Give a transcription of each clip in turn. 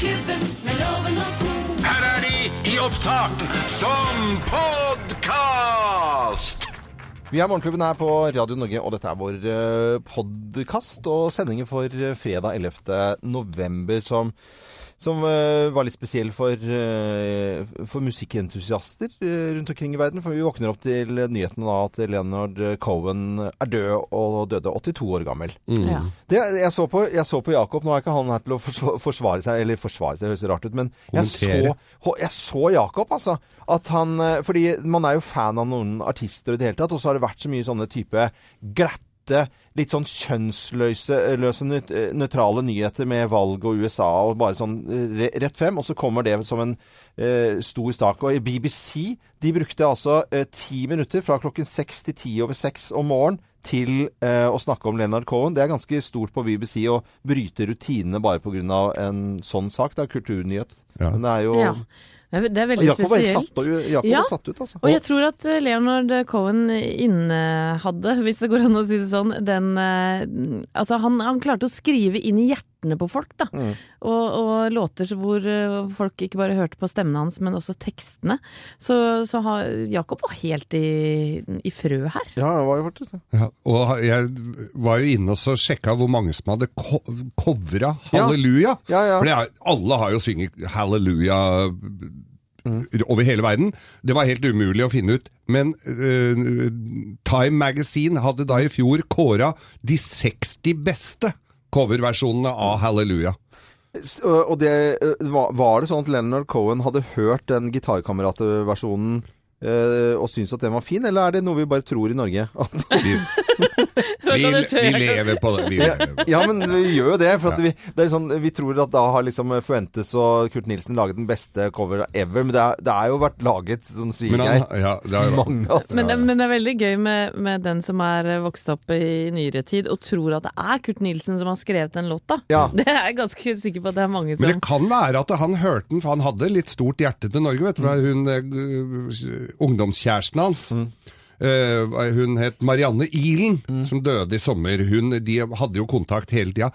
Morgenklubben med loven og co. Her er de i opptak som podkast! Vi er Morgenklubben her på Radio Norge, og dette er vår podkast og sendinger for eh, fredag 11. november, som, som eh, var litt spesiell for, eh, for musikkentusiaster eh, rundt omkring i verden. For vi våkner opp til nyheten da at Leonard Cohen er død og døde 82 år gammel. Ja. Det, jeg, så på, jeg så på Jakob, nå er ikke han her til å forsvare seg, eller forsvare seg, det høres rart ut, men jeg så, jeg så Jakob, altså. At han, fordi man er jo fan av noen artister i det hele tatt, og så har det vært så mye sånne type glatte, litt sånn kjønnsløse løse, eh, nøytrale nyheter med valg og USA og bare sånn eh, rett frem, og så kommer det som en eh, stor stak. Og i BBC, de brukte altså eh, ti minutter fra klokken seks til ti over seks om morgenen til eh, å snakke om Leonard Cohen. Det er ganske stort på BBC å bryte rutinene bare pga. en sånn sak. Det er kulturnyhet. Ja. Men det er jo Ja. Det er, veldig Jakob var helt spesielt. satt, Jakob Ja. var satt ut, altså. Og jeg tror at eh, Leonard Cohen innehadde, hvis det går an å si det sånn, den eh, Altså, han, han klarte å skrive inn i hjertene på folk, da. Mm. Og, og låter hvor eh, folk ikke bare hørte på stemmene hans, men også tekstene. Så, så har Jakob var helt i, i frø her. Ja, det var jo faktisk det. Ja, og jeg var jo inne og så sjekka hvor mange som hadde ko covra Ja. Halleluja. Ja, ja. For det er, alle har jo synget Halleluja Mm. over hele verden. Det var helt umulig å finne ut. Men uh, Time Magazine hadde da i fjor kåra de 60 beste coverversjonene av Halleluja. Og og det, eh, var, det sånn at Leonard Cohen hadde hørt den gitarkameratversjonen eh, og syntes at den var fin, eller er det noe vi bare tror i Norge? At, Vi, vi, vi lever på det. Vi lever. på ja, men vi gjør jo det. For at vi, det er sånn, vi tror at da har liksom Fuentes og Kurt Nilsen laget den beste cover ever, men det, er, det er jo vært laget, som sier Men jeg, ja, det er jo mange. Altså. Men men det er veldig gøy med, med den som er eh, vokst opp i nyere tid og tror at det er Kurt Nilsen som har skrevet den låta. Ja. Det er jeg ganske sikker på at det er mange som Men det kan være at han hørte den, for han hadde litt stort hjerte til Norge. vet du, fra hun, eh, Ungdomskjæresten hans. Eh, hun het Marianne Ilen, som døde i sommer. Hun, de hadde jo kontakt hele tida.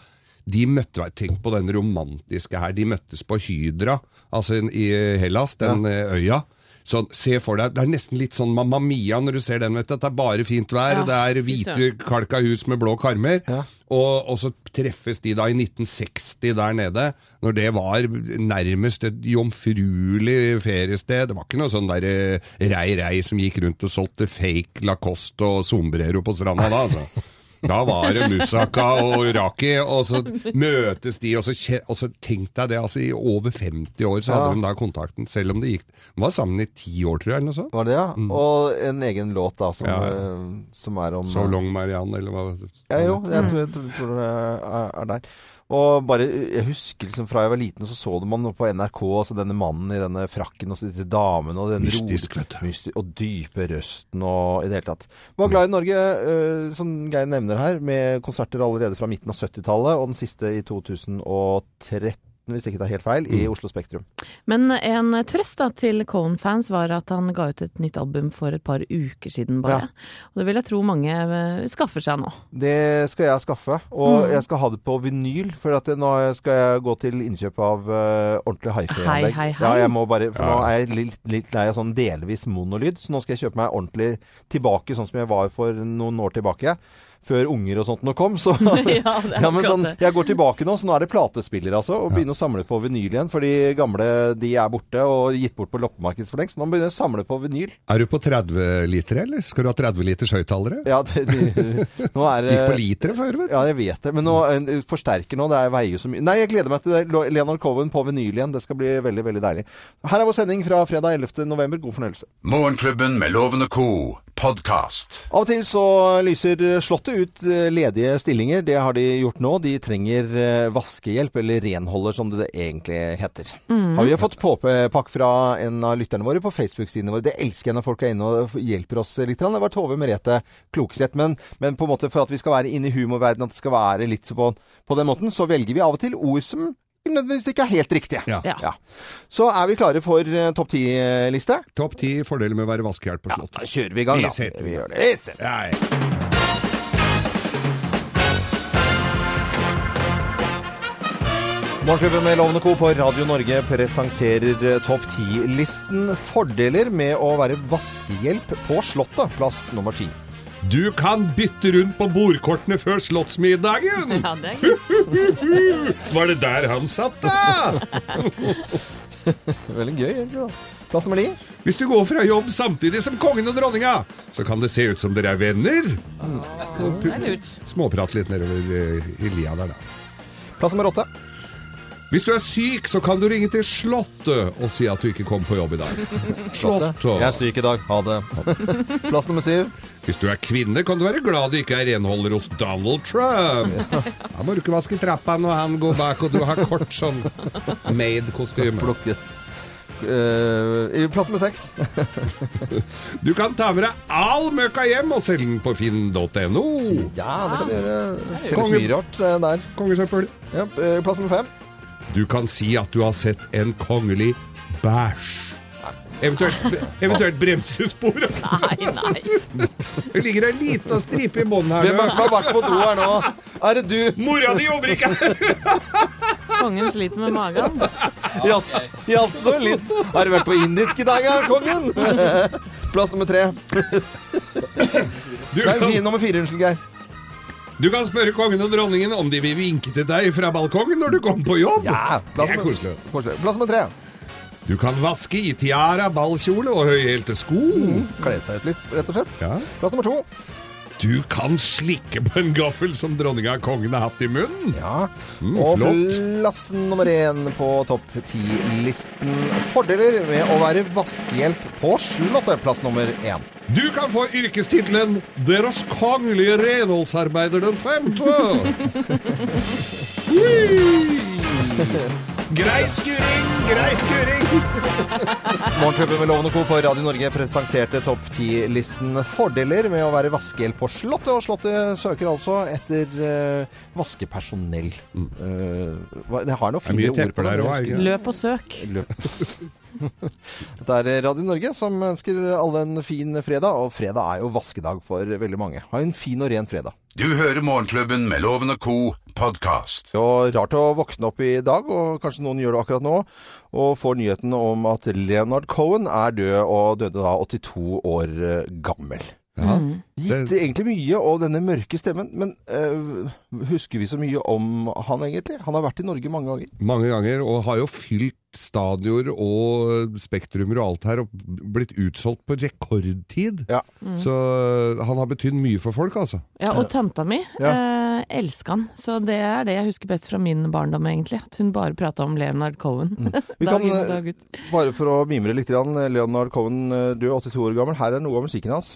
De møtte, Tenk på den romantiske her. De møttes på Hydra, altså i Hellas, den ja. øya. Så se for deg, Det er nesten litt sånn Mamma Mia når du ser den. vet du, at Det er bare fint vær, Ja, og det er hvite kalka hus med blå karmer. Ja. Og, og så treffes de da i 1960 der nede, når det var nærmest et jomfruelig feriested. Det var ikke noe sånn der eh, rei-rei som gikk rundt og solgte fake Lacoste og sombrero på stranda da, altså. Da var det Musaka og raki, og så møtes de, og så, og så tenk deg det, altså i over 50 år så hadde Ja. de da kontakten, selv om det gikk De var sammen i ti år, tror jeg, eller noe sånt. Var det, ja? Og en egen låt da, som, Ja, eh, som er om So Long Marianne, eller hva Ja, jo, jeg tror, jeg tror, det er der. Og bare, Jeg husker liksom fra jeg var liten, så så det man på NRK altså denne mannen i denne frakken og så disse damene og den Mystisk, vet du. og dype røsten og i det hele tatt. Var glad i Norge, eh, som Geir nevner her, med konserter allerede fra midten av 70-tallet, og den siste i 2013, hvis jeg ikke er helt feil, Mm. i Oslo Spektrum. Men en trøst da til Cohen-fans var at han ga ut et nytt album for et par uker siden bare. Ja. Og det vil jeg tro mange eh, skaffer seg nå. Det skal jeg skaffe, og Mm. jeg skal ha det på vinyl. For at nå skal jeg gå til innkjøp av uh, ordentlig Hei, hifi-anlegg. hei, hei. Ja, jeg må bare, for Ja. nå er jeg litt, litt lei av sånn delvis monolyd, så nå skal jeg kjøpe meg ordentlig tilbake, sånn som jeg var for noen år tilbake. Før unger og sånt nå kom, så ja, ja, men sånn. Jeg går tilbake nå, så nå er det platespiller, altså. Og begynner å samle på vinyl igjen. For de gamle de er borte og gitt bort på loppemarked for lengst. Så nå begynner jeg å samle på vinyl. Er du på 30 liter, eller? Skal du ha 30 liters høyttalere? Ja, det, de, nå er det Gikk på litere før, vet du. Ja, jeg vet det. Men nå en forsterker nå. Det er veier jo så mye Nei, jeg gleder meg til det. Leonard Coven på vinyl igjen. Det skal bli veldig, veldig deilig. Her er vår sending fra fredag 11. november. God fornøyelse. Morgenklubben med lovende Co. podkast. Av og til så lyser Slottet ut eh, ledige stillinger. Det har de gjort nå. De trenger eh, vaskehjelp, eller renholder som det egentlig heter. Har vi fått påpakk fra en av lytterne våre på Facebook-sidene våre. Det elsker jeg når folk er inne og hjelper oss litt. Det var Tove Merete Klokseth. Men, men på en måte for at vi skal være inne i humorverdenen, at det skal være litt på, på den måten, så velger vi av og til ord som nødvendigvis ikke er helt riktige. Ja. Ja. Så er vi klare for uh, topp ti-liste. Topp ti fordeler med å være vaskehjelp på slottet Da kjører vi i gang, da. Vi, Vi gjør det. Vi setter. Ja, ja. Morgenklubben med Lovende Co. på Radio Norge presenterer eh, topp 10-listen fordeler med å være vaskehjelp på Slottet, plass nummer ti. Du kan bytte rundt på bordkortene før slottsmiddagen! Ja, det. Var det der han satt, da? Veldig gøy, egentlig. da. Plass nummer ni. Hvis du går fra jobb samtidig som kongen og dronninga, så kan det se ut som dere er venner. Det er lurt. Småprat litt nedover eh, i lia der, da. Plass nummer åtte. Hvis du er syk, så kan du ringe til Slottet og si at du ikke kom på jobb i dag. Slottet. Jeg er syk i dag. Ha det. Plass nummer syv. Hvis du er kvinne, kan du være glad du ikke er renholder hos Donald Trump. Da må du ikke vaske trappa når han går bak og du har kort sånn made-kostyme. Plukket. Uh, i plass nummer seks. Du kan ta med deg all møkka hjem og selge den på finn.no. Ja, det kan du gjøre. Selges mye rart eh, der. Kongesøppel. Ja, eh, plass nummer fem. Du kan si at du har sett en kongelig bæsj. Eventuelt, eventuelt bremsespor. Nei, nei. Det ligger en liten stripe i bånn her. Hvem er det som har vært på do her nå? Er det du? Mora di jobber ikke her! Kongen sliter med magen. Jaså, jaså, litt. Har du vært på indisk i dag, ja, kongen? Plass nummer tre. Du Nei, fin nummer fire, unnskyld, Geir. Du kan spørre kongen og dronningen om de vil vinke til deg fra balkongen når du kommer på jobb. Ja, plass det er koselig. Plass nummer tre. Du kan vaske i tiara, ballkjole og høyhælte sko. Kle seg ut litt, rett og slett. Ja. Plass nummer to. Du kan slikke på en gaffel som dronninga og kongen har hatt i munnen. Ja. Mm, og flott. plass nummer én på topp ti-listen. Fordeler med å være vaskehjelp på Slottet. Plass nummer én. Du kan få yrkestittelen 'Deres kongelige renholdsarbeider den femte'. Grei skuring, grei skuring. Morgenklubben med Loven og Co. på Radio Norge presenterte topp ti-listen fordeler med å være vaskehjelp på Slottet. Og Slottet søker altså etter uh, vaskepersonell. Uh, hva- det har noen fine ord på det. der også? Løp og søk. Løp. Dette er Radio Norge som ønsker alle en fin fredag, og fredag er jo vaskedag for veldig mange. Ha en fin og ren fredag. Du hører Morgenklubben med Loven og Co. podkast. Rart å våkne opp i dag, og kanskje noen gjør det akkurat nå, og får nyheten om at Leonard Cohen er død, og døde da 82 år gammel. Ja. Gitt egentlig mye, og denne mørke stemmen, men eh, husker vi så mye om han egentlig? Han har vært i Norge mange ganger. Mange ganger, og har jo fylt stadioner og spektrumer og alt her, og blitt utsolgt på rekordtid. Ja. Så han har betydd mye for folk, altså. Ja, og tanta mi Ja. eh, elska han. Så det er det jeg husker best fra min barndom, egentlig. At hun bare prata om Leonard Cohen. Vi kan, eh, dag. Bare for å mimre litt, Leonard Cohen du er 82 år gammel. Her er noe av musikken hans.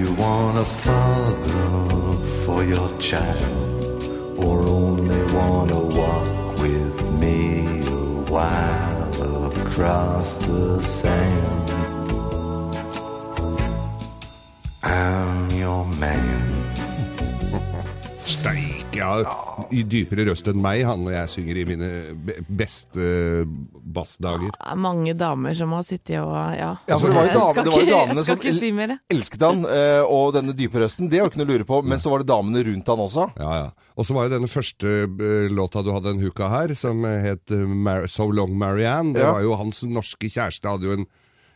you want a father for your child, or only want to walk with me a while across the sand, I'm your man. Steik, ja. I dypere røst enn meg, han og jeg synger i mine beste bassdager. Er mange damer som har sittet og ja. Ja, for det var jo, dame, det var jo damene som si elsket han, eh, og denne dype røsten. Det var ikke noe å lure på. Men så var det damene rundt han også. Ja, ja. Og så var jo denne første eh, låta du hadde en huka her, som het eh, Mar So Long Marianne. Det Ja. var jo hans norske kjæreste, hadde jo en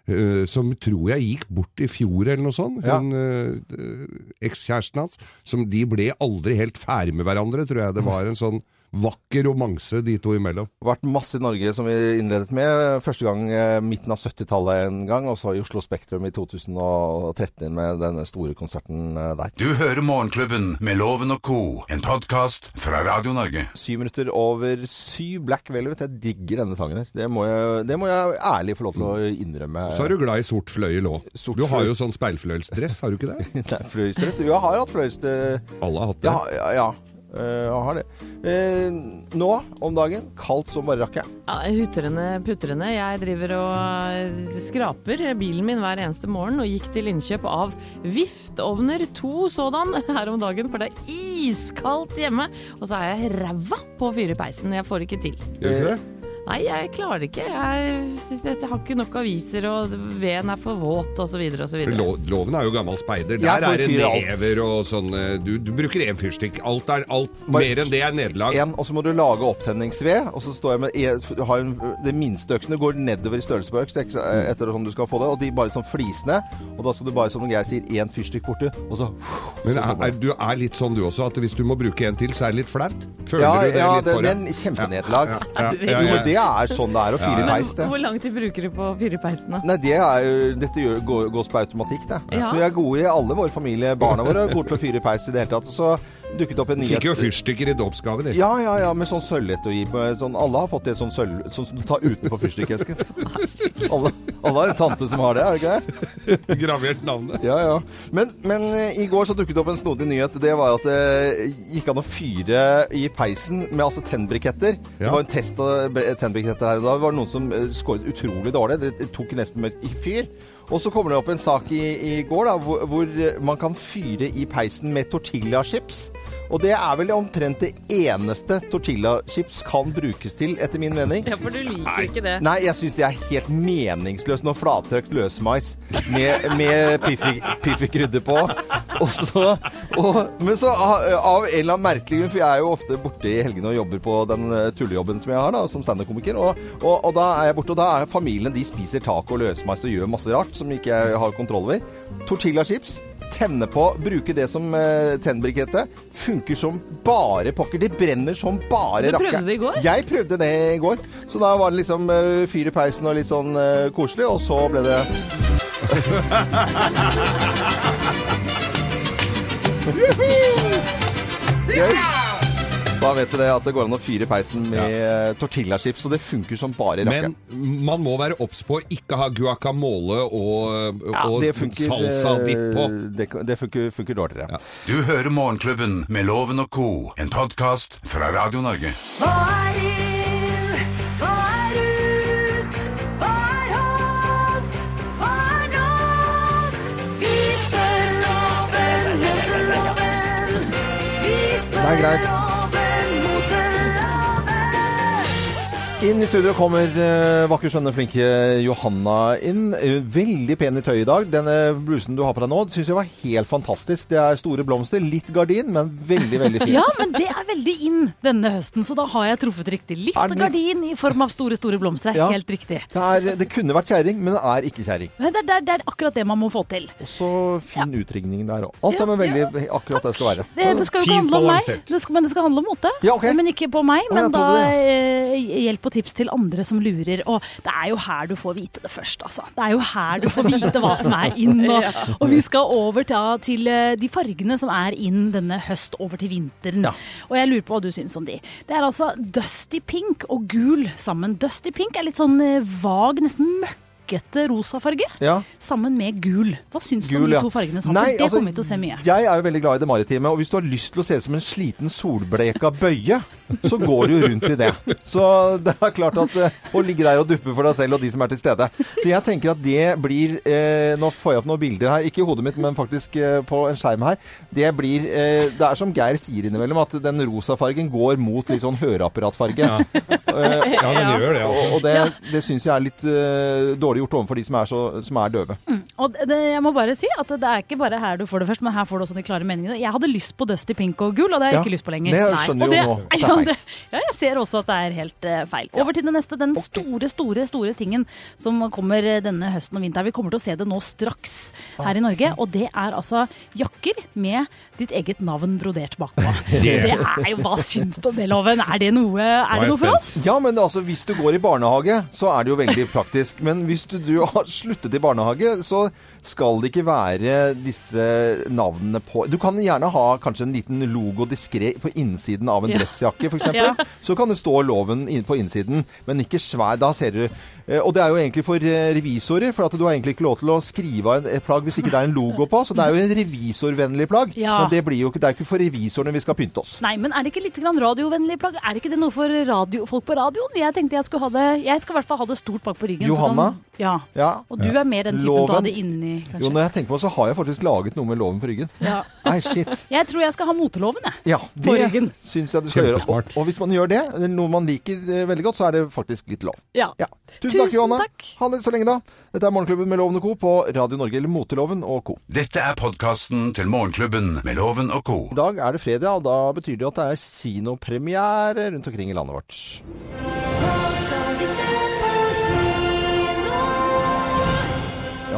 eh, som tror jeg gikk bort i fjor eller noe sånt. Ja. Eh, Ekskjæresten hans. Som de ble aldri helt ferdig med hverandre, tror jeg. Det var en sånn vakker romanse de to imellom. Vært masse i Norge som vi innledet med. Første gang eh, midten av 70-tallet en gang, og så i Oslo Spektrum i 2013 med denne store konserten eh, der. Du hører Morgenklubben med Loven og Co. En podkast fra Radio Norge. Syv minutter over syv Black Velvet. Jeg digger denne sangen her. Det må jeg, det må jeg ærlig få lov til å innrømme. Så er du glad i sort fløyel òg. Du har jo sånn speilfløyelsdress, har du ikke det? Nei, fløyelsdress. Jo, jeg har hatt fløyelsdress. Alle har hatt det. Ja, ja, ja. Eh, jeg har det. Eh, nå om dagen, kaldt som bare rakk Ja, hutrende, putrende. Jeg driver og eh, skraper bilen min hver eneste morgen og gikk til innkjøp av viftovner, to sådan, her om dagen, for det er iskaldt hjemme. Og så er jeg ræva på å fyre i peisen. Jeg får ikke til. Gjør du ikke det? Nei, jeg klarer det ikke. Jeg, jeg har ikke nok aviser, og veden er for våt, osv. osv. Lo- Loven er jo gammel speider. Der får er det alt. never og sånn eh, Du, du bruker én fyrstikk. Alt er alt. Bare- Mer enn det er nederlag. Og så må du lage opptenningsved, og så står jeg med har en, Det minste øksene går nedover i størrelse på øks etter sånn du skal få det, og de bare sånn flisende. Og da skal du bare, som Geir sier, én fyrstikk borti, og så Men er, er, det. du er litt sånn du også, at hvis du må bruke en til, så er det litt flaut? Føler Ja, du det ja litt det, på det er en kjempenederlag. Ja, ja, ja, ja, ja. Det er sånn det er å fyre i peis, det. hvor lang tid bruker du på å fyre i peisen. Nei, det er dette gjør, går, gås på automatikk, det. Ja. Så vi er gode i alle våre familie. Barna våre er gode til å fyre i peis i det hele tatt. Så dukket opp en nyhet Fikk jo fyrstikker i dåpsgave, de. Ja, ja, ja, med sånn sølvetui. på. Sånn, alle har fått det sånn sølv... Sånn som du tar utenpå fyrstikkesken. alle, alle har en tante som har det, er det ikke det? Gravert navnet. Ja, ja. Men, men eh, i går så dukket det opp en snodig nyhet. Det var at det gikk an å fyre i peisen med altså tennbriketter. Det var en test av tennbriketter her. og Da var det noen som eh, skåret utrolig dårlig. Det det tok nesten med i fyr. Og så kommer det opp en sak i, i går da, hvor, hvor man kan fyre i peisen med tortillachips. Og det er vel omtrent det eneste tortillachips kan brukes til, etter min mening. Ja, for du liker ikke det. Nei, jeg syns det er helt meningsløst når flattørkt løsmais med, med Piffi, Piffi på. Og så, og, men så av, av en eller annen merkelig grunn, for jeg er jo ofte borte i helgene og jobber på den eh, tullejobben som jeg har da, som standup-komiker, og, og, og da er jeg borte, og da er familien de spiser taco og løsmais og gjør masse rart som ikke jeg har kontroll over. Tortillachips. Tenne på, bruke det som uh, tennbrikette. Funker som bare pokker. Det brenner som bare rakker. Du prøvde det i går? Jeg prøvde det i går. Så da var det liksom uh, fyr i peisen og litt sånn uh, koselig, og så ble det Gøy. Da vet du det at det går an å fyre i peisen med ja. tortillachips, og det funker som bare rakkeren. Men man må være obs på å ikke ha guacamole og, Ja, og funker, salsa-dipp på. eh, Det, det funker, funker dårligere. Ja. Du hører Morgenklubben med Loven og co., en podkast fra Radio Norge. Hva er inn? Hva er ut? Hva er hot? Hva er not? Vi spør loven møter loven. Vi spør loven Inn i studio kommer uh, vakker, skjønne, flinke Johanna inn. Eh, veldig pen i tøy i dag. Denne blusen du har på deg nå, syns jeg var helt fantastisk. Det er store blomster, litt gardin, men veldig, veldig fint. Ja, men det er veldig inn denne høsten, så da har jeg truffet riktig. Litt Er det- gardin i form av store, store blomster er Ja. helt riktig. Det, er, det kunne vært kjerring, men det er ikke kjerring. Det er, det, det er akkurat det man må få til. Og så fin utringning der òg. Alt sammen veldig akkurat det skal være. Det, det skal jo ikke handle om meg, det skal, men det skal handle om mote. Ja, okay. Men ikke på meg, men da eh, hjelp og tips til andre som lurer. Og det er jo her du får vite det først, altså. Det er jo her du får vite hva som er inn. Og, og vi skal over til, til eh, de fargene som er inn denne høst over til vinteren. Ja. Og jeg lurer på hva du syns om de. Det er altså dusty pink og gul sammen. Dusty pink er litt sånn eh, vag, nesten møkkete rosa farge. Ja. Sammen med gul. Hva syns du om de to fargene sammen? Nei, det altså, kommer vi til å se mye. Jeg er jo veldig glad i det maritime, og hvis du har lyst til å se ut som en sliten solbleka bøye, så går du jo rundt i det. Så det er klart at eh, å ligge der og duppe for deg selv og de som er til stede. Så jeg tenker at det blir eh, Nå får jeg opp noen bilder her, ikke i hodet mitt, men faktisk eh, på en skjerm her. Det blir eh, Det er som Geir sier innimellom, at den rosa fargen går mot litt sånn høreapparatfarge. Eh, Ja, den gjør det, også. altså. og det, det syns jeg er litt eh, dårlig gjort overfor de som er, så, som er døve. Og det, jeg må bare si at det er ikke bare her du får det først, men her får du også de klare meningene. Jeg hadde lyst på Dusty Pink og gul, og det har jeg Ja, ikke lyst på lenger. det jeg skjønner jo det- nå det Ja, jeg ser også at det er helt uh, feil. Over til det neste. Den store, store, store tingen som kommer denne høsten og vinteren. Vi kommer til å se det nå straks her i Norge, og det er altså jakker med ditt eget navn brodert bakpå. Det er jo Hva syns du om det, Loven? Er det noe, er er det noe for oss? Ja, men altså, hvis du går i barnehage, så er det jo veldig praktisk. Men hvis hvis du, har sluttet i barnehage, så skal det ikke være disse navnene på Du kan gjerne ha kanskje en liten logo diskré på innsiden av en Ja. dressjakke, f.eks. Ja. Så kan det stå loven på innsiden, men ikke svær. Da ser du Og det er jo egentlig for eh, revisorer, for at du har egentlig ikke lov til å skrive av en- et plagg hvis ikke det er en logo på. Så det er jo en revisorvennlig plagg. Ja. Men det, blir jo ikke, det er jo ikke for revisorene vi skal pynte oss. Nei, men er det ikke litt grann radiovennlig plagg? Er det ikke det noe for radio, folk på radioen? Jeg tenkte jeg skulle ha det Jeg skal i hvert fall ha det stort bak på ryggen. så Johanna? kan- ja. Ja. Og du er mer den typen til å ha det inni, kanskje? Jo, når jeg tenker på det, så har jeg faktisk laget noe med loven på ryggen. Ja. Nei, shit. Jeg tror jeg skal ha moteloven, jeg. Ja, det syns jeg du skal gjøre. Og, og hvis man gjør det, noe man liker eh, veldig godt, så er det faktisk litt lov. Ja. Ja. Tusen, takk, Johanna. takk. Ha det så lenge, da. Dette er Morgenklubben med Loven og Co. på Radio Norge, eller Moteloven og Co. Dette er podkasten til Morgenklubben med Loven og co. I dag er det fredag, og da betyr det at det er kinopremiere rundt omkring i landet vårt.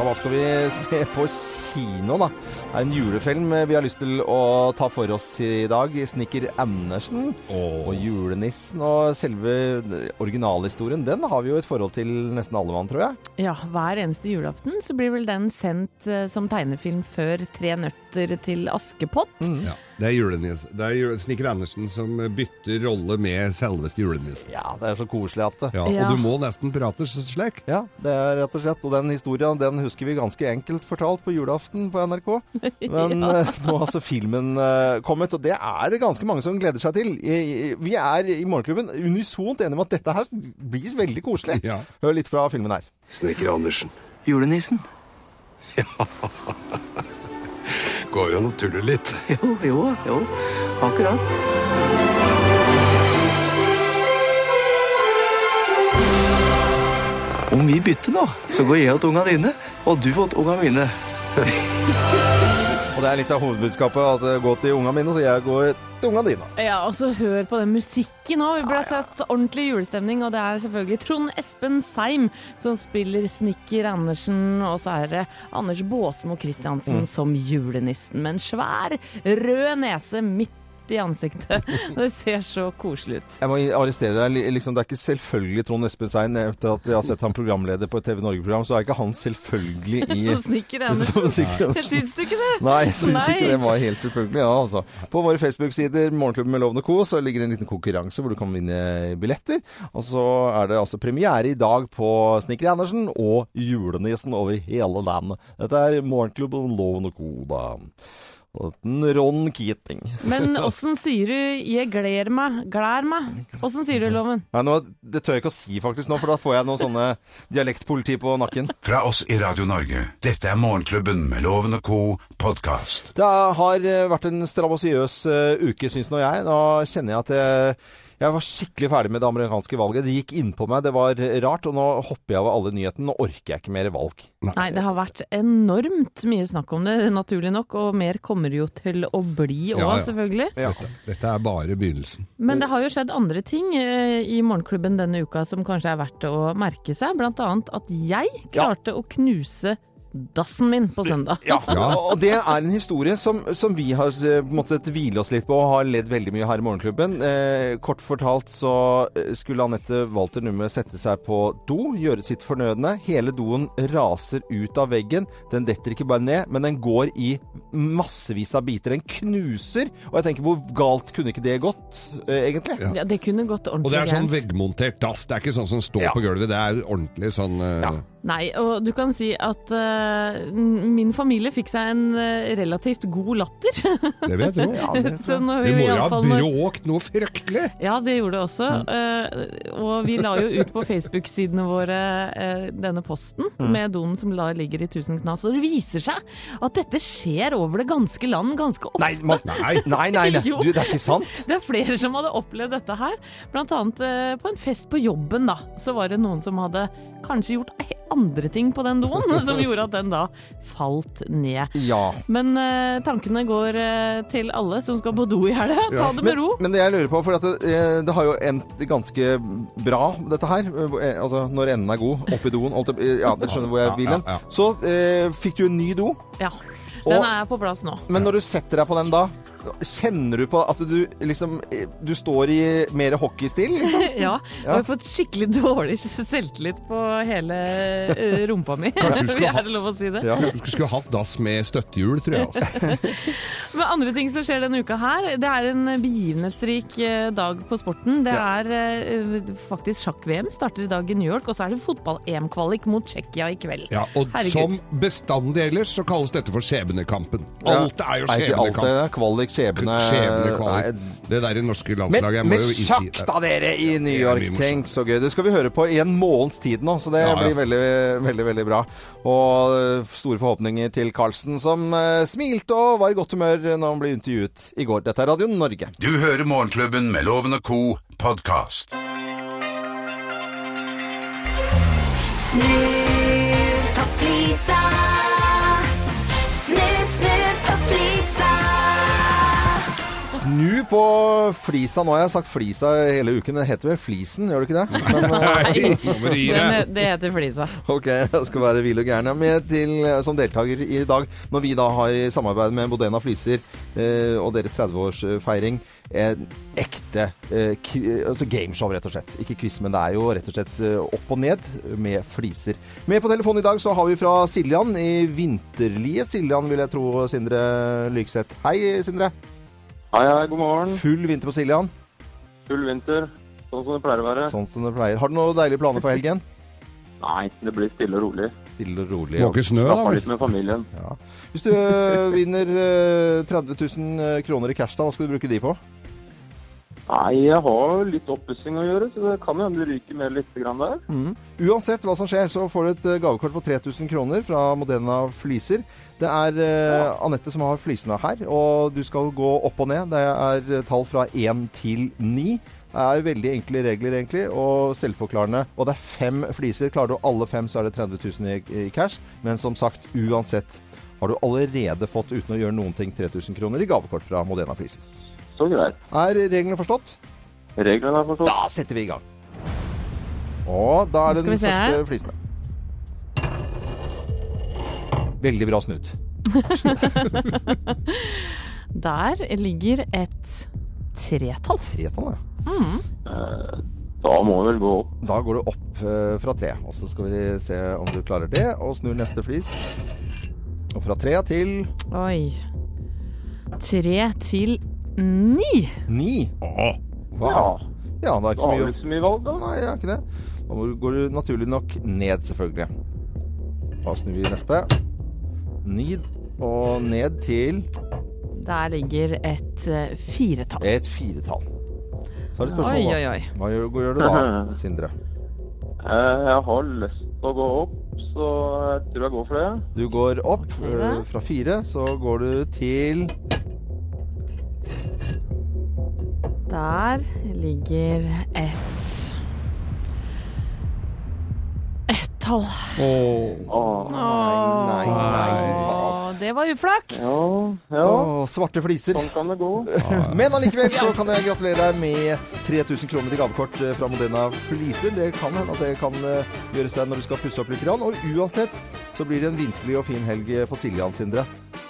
Hva skal vi se på kino, da? Det er en julefilm vi har lyst til å ta for oss i dag. 'Snikker Andersen' og 'Julenissen'. Og selve originalhistorien, den har vi jo et forhold til nesten alle mann, tror jeg. Ja, hver eneste julaften så blir vel den sendt eh, som tegnefilm før Tre nøtter til Askepott. Ja, det er, julenissen. det er Snikker Andersen som bytter rolle med selveste julenissen. Ja, det er så koselig at det Ja, Ja. Og du må nesten prate så slik. Ja, det er rett og slett. Og den historien den husker vi ganske enkelt fortalt på julaften på NRK. Men ja. nå har altså filmen uh, kommet, og det er det ganske mange som gleder seg til. I- i- Vi er i Morgenklubben unisont enige om at dette her blir veldig koselig. Ja. Hør litt fra filmen her. Snekker Andersen. Julenissen? Går jo an å tulle litt. Jo, jo, jo. Akkurat. Om vi bytter nå, så går jeg til ungene dine, og du til ungene mine. Og det er litt av hovedbudskapet at Gå går til unga mine, så jeg går til ungene dine. Ja, og så hør på den musikken òg. Vi ble sett ordentlig julestemning, og det er selvfølgelig Trond Espen Seim som spiller Snikker Andersen, og så er det Anders Båsmo Christiansen som julenissen med en svær rød nese midt i ansiktet. Og det ser så koselig ut. Jeg må arrestere deg. Liksom, det er ikke selvfølgelig Trond Espen Sein. Etter at jeg har sett han programleder på et TV Norge-program, så er ikke han selvfølgelig i Snikker Som Andersen. Snikker Andersen. Syns du ikke det? Nei, jeg syns Nei. ikke det var helt selvfølgelig. Ja, altså. På våre Facebook-sider Morgenklubben med Lovende Co. så ligger det en liten konkurranse hvor du kan vinne billetter. Og så er det altså premiere i dag på Snikker Andersen og Julenissen over hele landet. Dette er Morgenklubben Lovende Co. da. Ron Keating. Men åssen sier du 'jeg gleder meg', glær meg'? Åssen sier du, Loven? Nei, nå, det tør jeg ikke å si faktisk nå, for da får jeg noe sånne dialektpoliti på nakken. Fra oss i Radio Norge. Dette er Morgenklubben med Loven og co. podkast. Det har eh, vært en strabasiøs eh, uke, syns nå jeg. Da kjenner jeg at jeg, jeg var skikkelig ferdig med det amerikanske valget. Det gikk innpå meg, det var rart. Og nå hopper jeg over alle nyhetene. Nå orker jeg ikke mer valg. Nei, det har vært enormt mye snakk om det, naturlig nok, og mer kommer jo til å bli òg, Ja, ja. selvfølgelig. Ja. Dette er bare begynnelsen. Men det har jo skjedd andre ting eh, i Morgenklubben denne uka som kanskje er verdt å merke seg. Blant annet at jeg klarte å knuse dassen min på søndag. Ja, og det er en historie som, som vi har eh, måttet hvile oss litt på og har ledd veldig mye her i Morgenklubben. Eh, kort fortalt så eh, skulle Anette Walter Numme sette seg på do, gjøre sitt fornødne. Hele doen raser ut av veggen. Den detter ikke bare ned, men den går i massevis av biter. Den knuser. Og jeg tenker, hvor galt kunne ikke det gått, eh, egentlig? Ja. Ja, det kunne gått ordentlig Og det er sånn veggmontert dass. Det er ikke sånn som står Ja. på gulvet. Det er ordentlig sånn eh, Ja. Nei, og du kan si at eh, min familie fikk seg en eh, relativt god latter. Det vet jeg Ja, det- Så Det må jo ha bråkt noe fryktelig. Ja, det gjorde det også. Mm. Eh, og vi la jo ut på Facebook-sidene våre eh, denne posten Mm. med donen som ligger i tusen knas. Og det viser seg at dette skjer over det ganske land ganske ofte. Nei, man, Nei. nei, nei, nei. Du, det er ikke sant. Det er flere som hadde opplevd dette her. Blant annet eh, på en fest på jobben, da. Så var det noen som hadde kanskje gjort andre ting på den doen, som gjorde at den da falt ned. Ja. Men uh, tankene går uh, til alle som skal på do i helga. Ta det med Men, ro. men det jeg lurer på, for at det, eh, det har jo endt ganske bra, dette her. Altså, når enden er god, oppi doen. Alt, Ja, dere skjønner hvor jeg vil ja, hen. Så uh, fikk du en ny do. Ja. Den Og- er på plass nå. Men når du setter deg på den da, Kjenner du på at du liksom Du står i mer hockeystil, liksom? Ja, jeg har fått skikkelig dårlig selvtillit på hele eh, rumpa mi. Er det lov å si det? Ja, du skulle hatt dass med støttehjul, tror jeg. Altså. Men andre ting som skjer denne uka her, det er en begivenhetsrik eh, dag på sporten. Det er ja. faktisk sjakk-VM starter i dag i New York, og så er det fotball-EM-kvalik mot Tsjekkia i kveld. Ja, og Herregud. som bestandig ellers så kalles dette for skjebnekampen. Alt er jo Er ikke alt skjebnekamp. kvalik, skjebne Skjebnekvalik. Det der i norske Men, landslaget jeg men jo sjakk da, dere, i New York. Tenk så gøy. Det skal vi høre på i en måneds tid nå, så det Ja, ja. blir veldig, veldig veldig bra. Og øh, store forhåpninger til Carlsen, som øh, smilte og var i godt humør når han ble intervjuet i går. Dette er Radio Norge. Du hører Morgenklubben med Loven og co. podkast. Snu Snu på flisa. Nå har jeg sagt flisa hele uken. Det heter vel flisen, gjør det ikke det? Men, øh, Nei, deg. det heter Flisa. Ok, jeg skal være vill og gæren. Jeg er Med til, eh, som deltaker i dag, når vi da har i samarbeid med Bodena Fliser eh, og deres 30-årsfeiring en ekte eh, altså gameshow, rett og slett. Ikke quiz, men det er jo rett og slett eh, opp og ned med fliser. Med på telefonen i dag så har vi fra Siljan i vinterlige Siljan, vil jeg tro, Sindre Lykseth. Hei, Sindre. Hei, hei, god morgen. Full vinter på Siljan, Full vinter, sånn som det pleier å være. sånn som det pleier. Har du noen deilige planer for helgen? Nei, det blir stille og rolig. Stille og rolig. Måke snø, da. Slappe litt med familien. Hvis du øh, vinner øh, 30 000 kroner i cash, da, hva skal du bruke de på? Nei, jeg har litt oppussing å gjøre, så det kan jo hende det ryker med litt grann der. Mm. Uansett hva som skjer, så får du et gavekort på 3000 kroner fra Modena Fliser. Det er øh, Anette som har flisene her, og du skal gå opp og ned. Det er øh, tall fra 1 til 9. Det er veldig enkle regler, egentlig, og selvforklarende. Og det er fem fliser. Klarer du alle fem, så er det 30 000 i, i cash. Men som sagt, uansett har du allerede fått, uten å gjøre noen ting, 3000 kroner i gavekort fra Modena Fliser. Så greit. Er reglene forstått? Reglene er forstått. Da setter vi i gang. Og da er det den første her. flisene. Veldig bra snudd. Der ligger et tretall. Tretall, ja. Mm. Da må vi vel gå opp. Da går du opp eh, fra tre. Og så skal vi se om du klarer det. Og snur neste flis. Og fra tre til Oi. Tre til ni. ni. Ja, Wow. Ja, det er ikke så mye så mye valg, da. Nei, jeg har ikke det. Da går du naturlig nok ned, selvfølgelig. Da snur vi neste. Ni og ned til Der ligger et eh, firetall. et firetall. Så er det spørsmål, oi, oi, oi. Hva gjør, hva gjør du da, Sindre? Eh, Jeg har lyst til å gå opp, så jeg tror jeg går for det. Du går opp øh, fra fire, så går du til Der ligger et Ett-tall. Åh, Nei, nei, nei. Åh, det var uflaks. ja, ja. Åh, svarte fliser. Sånn kan det gå. Men allikevel så kan jeg gratulere deg med 3000 kroner i gavekort eh, fra Modena Fliser. Det kan hende at det kan eh, gjøre seg når du skal pusse opp litt. grann. Og uansett så blir det en vinterlig og fin helg eh, på Siljan, Sindre.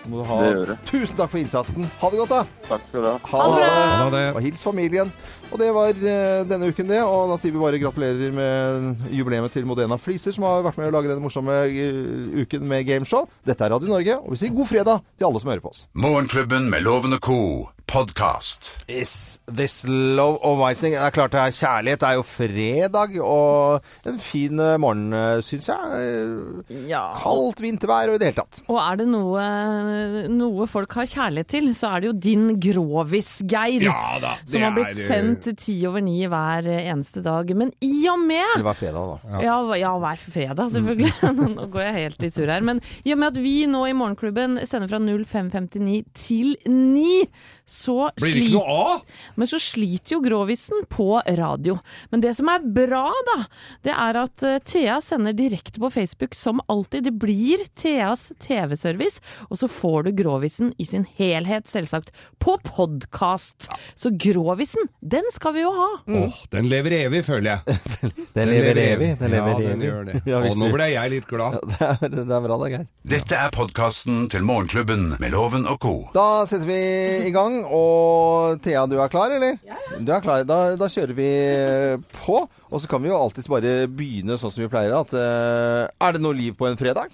Må du ha Det gjør det. Tusen takk for innsatsen. Ha det godt, da. Takk skal du ha. Ha det. Ha det. Og hils familien. Og det var eh, denne uken, det. Og da sier vi bare gratulerer med jubileet til Modena Fliser, som har vært med å lage denne morsomme eh, uken med gameshow. Dette er Radio Norge, og vi sier god fredag til alle som hører på oss. Morgenklubben med lovende og co. podkast. Is this love of Weissing? Det er klart det er kjærlighet. Det er jo fredag, og en fin eh, morgen, syns jeg. Eh, Ja. Kaldt vintervær og i det hele tatt. Og er det noe, noe folk har kjærlighet til, så er det jo din Grovis-Geir. Ja da, det som har blitt er, eh, sendt ti over ni hver eneste dag. Men i og med Eller hver fredag, da. Ja, ja, hver fredag, selvfølgelig. nå går jeg helt i surr her. Men i og med at vi nå i Morgenklubben sender fra 0559 til 9, så Blir det ikke noe av? men så sliter jo Grovisen på radio. Men det som er bra, da, det er at eh, Thea sender direkte på Facebook som alltid. Det blir Theas TV-service, og så får du Grovisen i sin helhet, selvsagt, på podkast. Så Grovisen, den skal vi jo ha. Åh, den lever evig, føler jeg. Den lever evig. Den lever ja, den gjør det. Ja, og nå ble jeg litt glad. Det er, det er bra, det, Geir. Dette er podkasten til Morgenklubben med Loven og co. Da setter vi i gang, og Thea, du er klar, eller? Ja, ja. Du er klar. Da, da kjører vi på. Og så kan vi jo alltids bare begynne sånn som vi pleier. At uh, Er det noe liv på en fredag?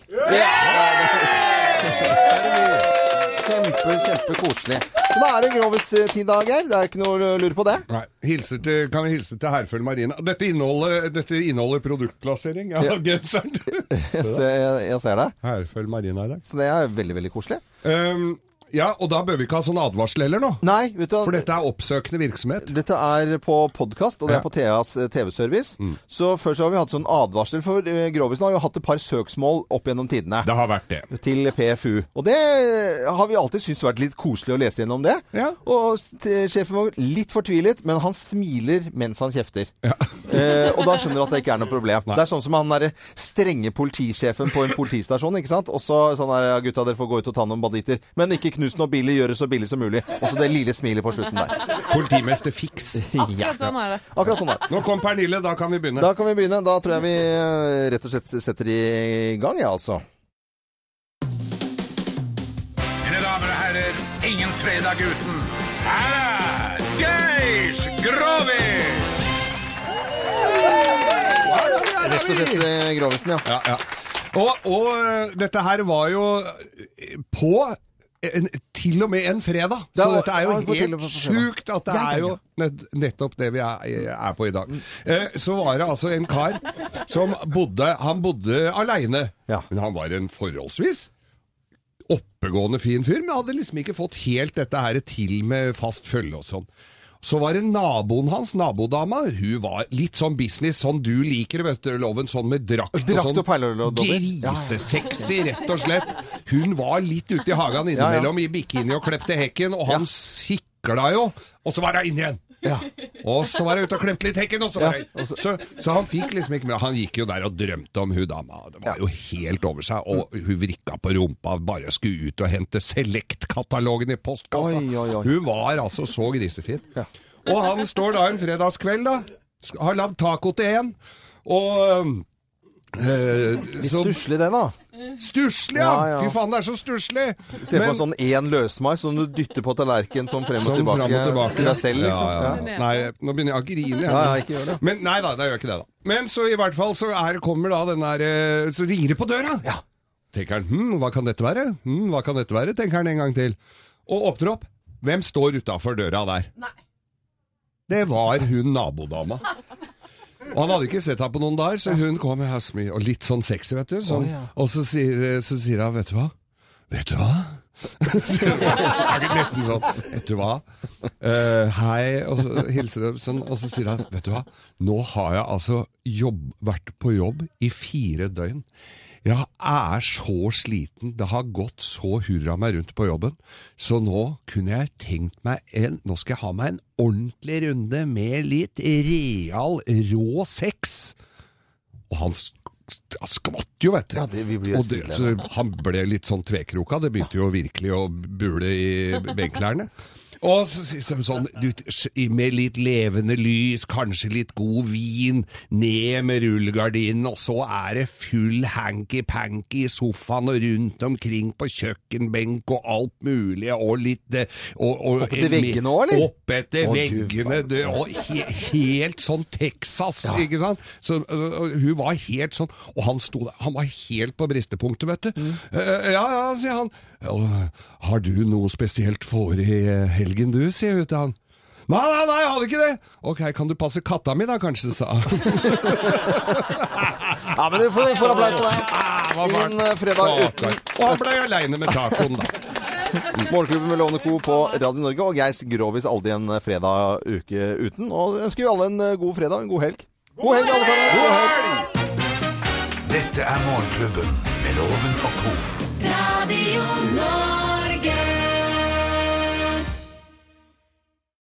Kjempe, kjempekoselig. Så da er det Grovis-tid, da, Geir. Det er ikke noe å lure på det. Nei, hilser til, kan vi hilse til Herføl Marina. Dette inneholder, dette inneholder produktplassering av Ja. genseren. Jeg ser, jeg ser det. Herføl Marina i dag. Så det er veldig, veldig koselig. Um, ja, og da bør vi ikke ha sånn advarsel heller nå. Nei, vet du? For dette er oppsøkende virksomhet. Dette er på podkast, og det Ja. er på Theas eh, TV-service. Så før så har vi hatt sånn advarsel, for eh, Grovisen har jo hatt et par søksmål opp gjennom tidene. Det har vært det. Til PFU. Og det har vi alltid syntes vært litt koselig å lese gjennom det. Ja. Og sjefen var litt fortvilet, men han smiler mens han kjefter. Eh, og da skjønner du at det ikke er noe problem. Det er sånn som han derre strenge politisjefen på en politistasjon, ikke sant. Også sånn der, ja, gutta dere får gå ut og ta noen banditter. Men ikke knus noe billig, gjøre det så billig som mulig. Og så det lille smilet på slutten der. Politimester Fiks. Akkurat sånn er det. Akkurat sånn er det. Nå kom Pernille, da kan vi begynne. Da kan vi begynne. Da tror jeg vi eh, rett og slett setter i gang, ja, altså. Mine damer og herrer, ingen fredag uten Her er Geir Grovis! Rett og slett eh, Grovisen, ja. Ja, ja. Og, og øh, dette her var jo på en, til og med en fredag. Så dette er jo helt sjukt at det er jo nettopp det vi er, er på i dag. Eh, så var det altså en kar som bodde Han bodde aleine, Ja. men han var en forholdsvis oppegående fin fyr, men hadde liksom ikke fått helt dette her til med fast følge og sånn. Så var det naboen hans, nabodama. Hun var litt sånn business, sånn du liker, vet du, Loven. Sånn med drakt, Drakt og og sånn. Grisesexy, rett og slett. Hun var litt ute i hagen innimellom i bikini og klepte hekken, og han sikla jo. Og så var hun inne igjen. Ja. Og så var jeg ute og klemte litt hekken, og så var jeg så, så han fikk liksom ikke med Han gikk jo der og drømte om hun dama. Det var jo helt over seg. Og hun vrikka på rumpa, bare skulle ut og hente Select-katalogen i postkassa. Oi, oi, oi. Hun var altså så grisefin. Og han står da en fredagskveld, da. Har lagd taco til en. Og øh, Litt så- stusslig det, da. Stusslig, ja! Ja, ja. Fy faen, det er så stusslig! Se på Men- en sånn én løsmai som du dytter på tallerkenen sånn frem og, Sånn tilbake, frem og tilbake. til deg selv, liksom. Ja, ja. Ja. Nei, nå begynner jeg å grine. Ja, ja, ikke gjør det. Men nei da, det gjør ikke det, da. Men så i hvert fall så er, kommer da den der eh, Så ringer det på døra. Ja. Tenker han hm, hva kan dette være? Hm, hva kan dette være? Tenker han en gang til. Og åpner opp. Hvem står utafor døra der? Nei. Det var hun nabodama. Og han hadde ikke sett henne på noen dager, så hun kom med hasmi, og litt sånn sexy, vet du. Sånn. Og så sier, så sier hun, vet du hva? Vet du hva? det er nesten sånn. Vet du hva? Uh, hei, og så hilser hun sånn, og så sier han, vet du hva? Nå har jeg altså jobb, vært på jobb i fire døgn. Jeg er så sliten, det har gått så hurra meg rundt på jobben, så nå kunne jeg tenkt meg en, nå skal jeg ha meg en ordentlig runde med litt real, rå sex. Og han sk- skvatt jo, vet du. Ja, det- og det, så han ble litt sånn tvekroka, det begynte jo virkelig å bule i benklærne. Og så, så, så, sånn, du, med litt levende lys, kanskje litt god vin, ned med rullegardinen, og så er det full hanky-panky i sofaen og rundt omkring på kjøkkenbenk og alt mulig, og litt eh, og, og, Opp etter veggene òg, eller? Oppetter veggene, du, og he, helt sånn Texas, ikke sant? Så, og hun var helt sånn, og han sto der, han var helt på bristepunktet, vet du. Mm. Uh, ja, ja, sier han. «Ja, Har du noe spesielt for i eh, helgen du, sier hun til han. Nei, nei, nei, jeg hadde ikke det. Ok, kan du passe katta mi da, kanskje, sa han. Ja, men du får, får applaus for det. Ah, Ingen eh, fredag uten Og han ble aleine med tacoen, da. Morgenklubben med Lovende Co. på Radio Norge, og Geis Grovis aldri en eh, fredag uke uten. Og ønsker jo alle en god fredag, en god helg. God helg, alle sammen! God helg. Dette er Morgenklubben med Loven og co. Radio Norge.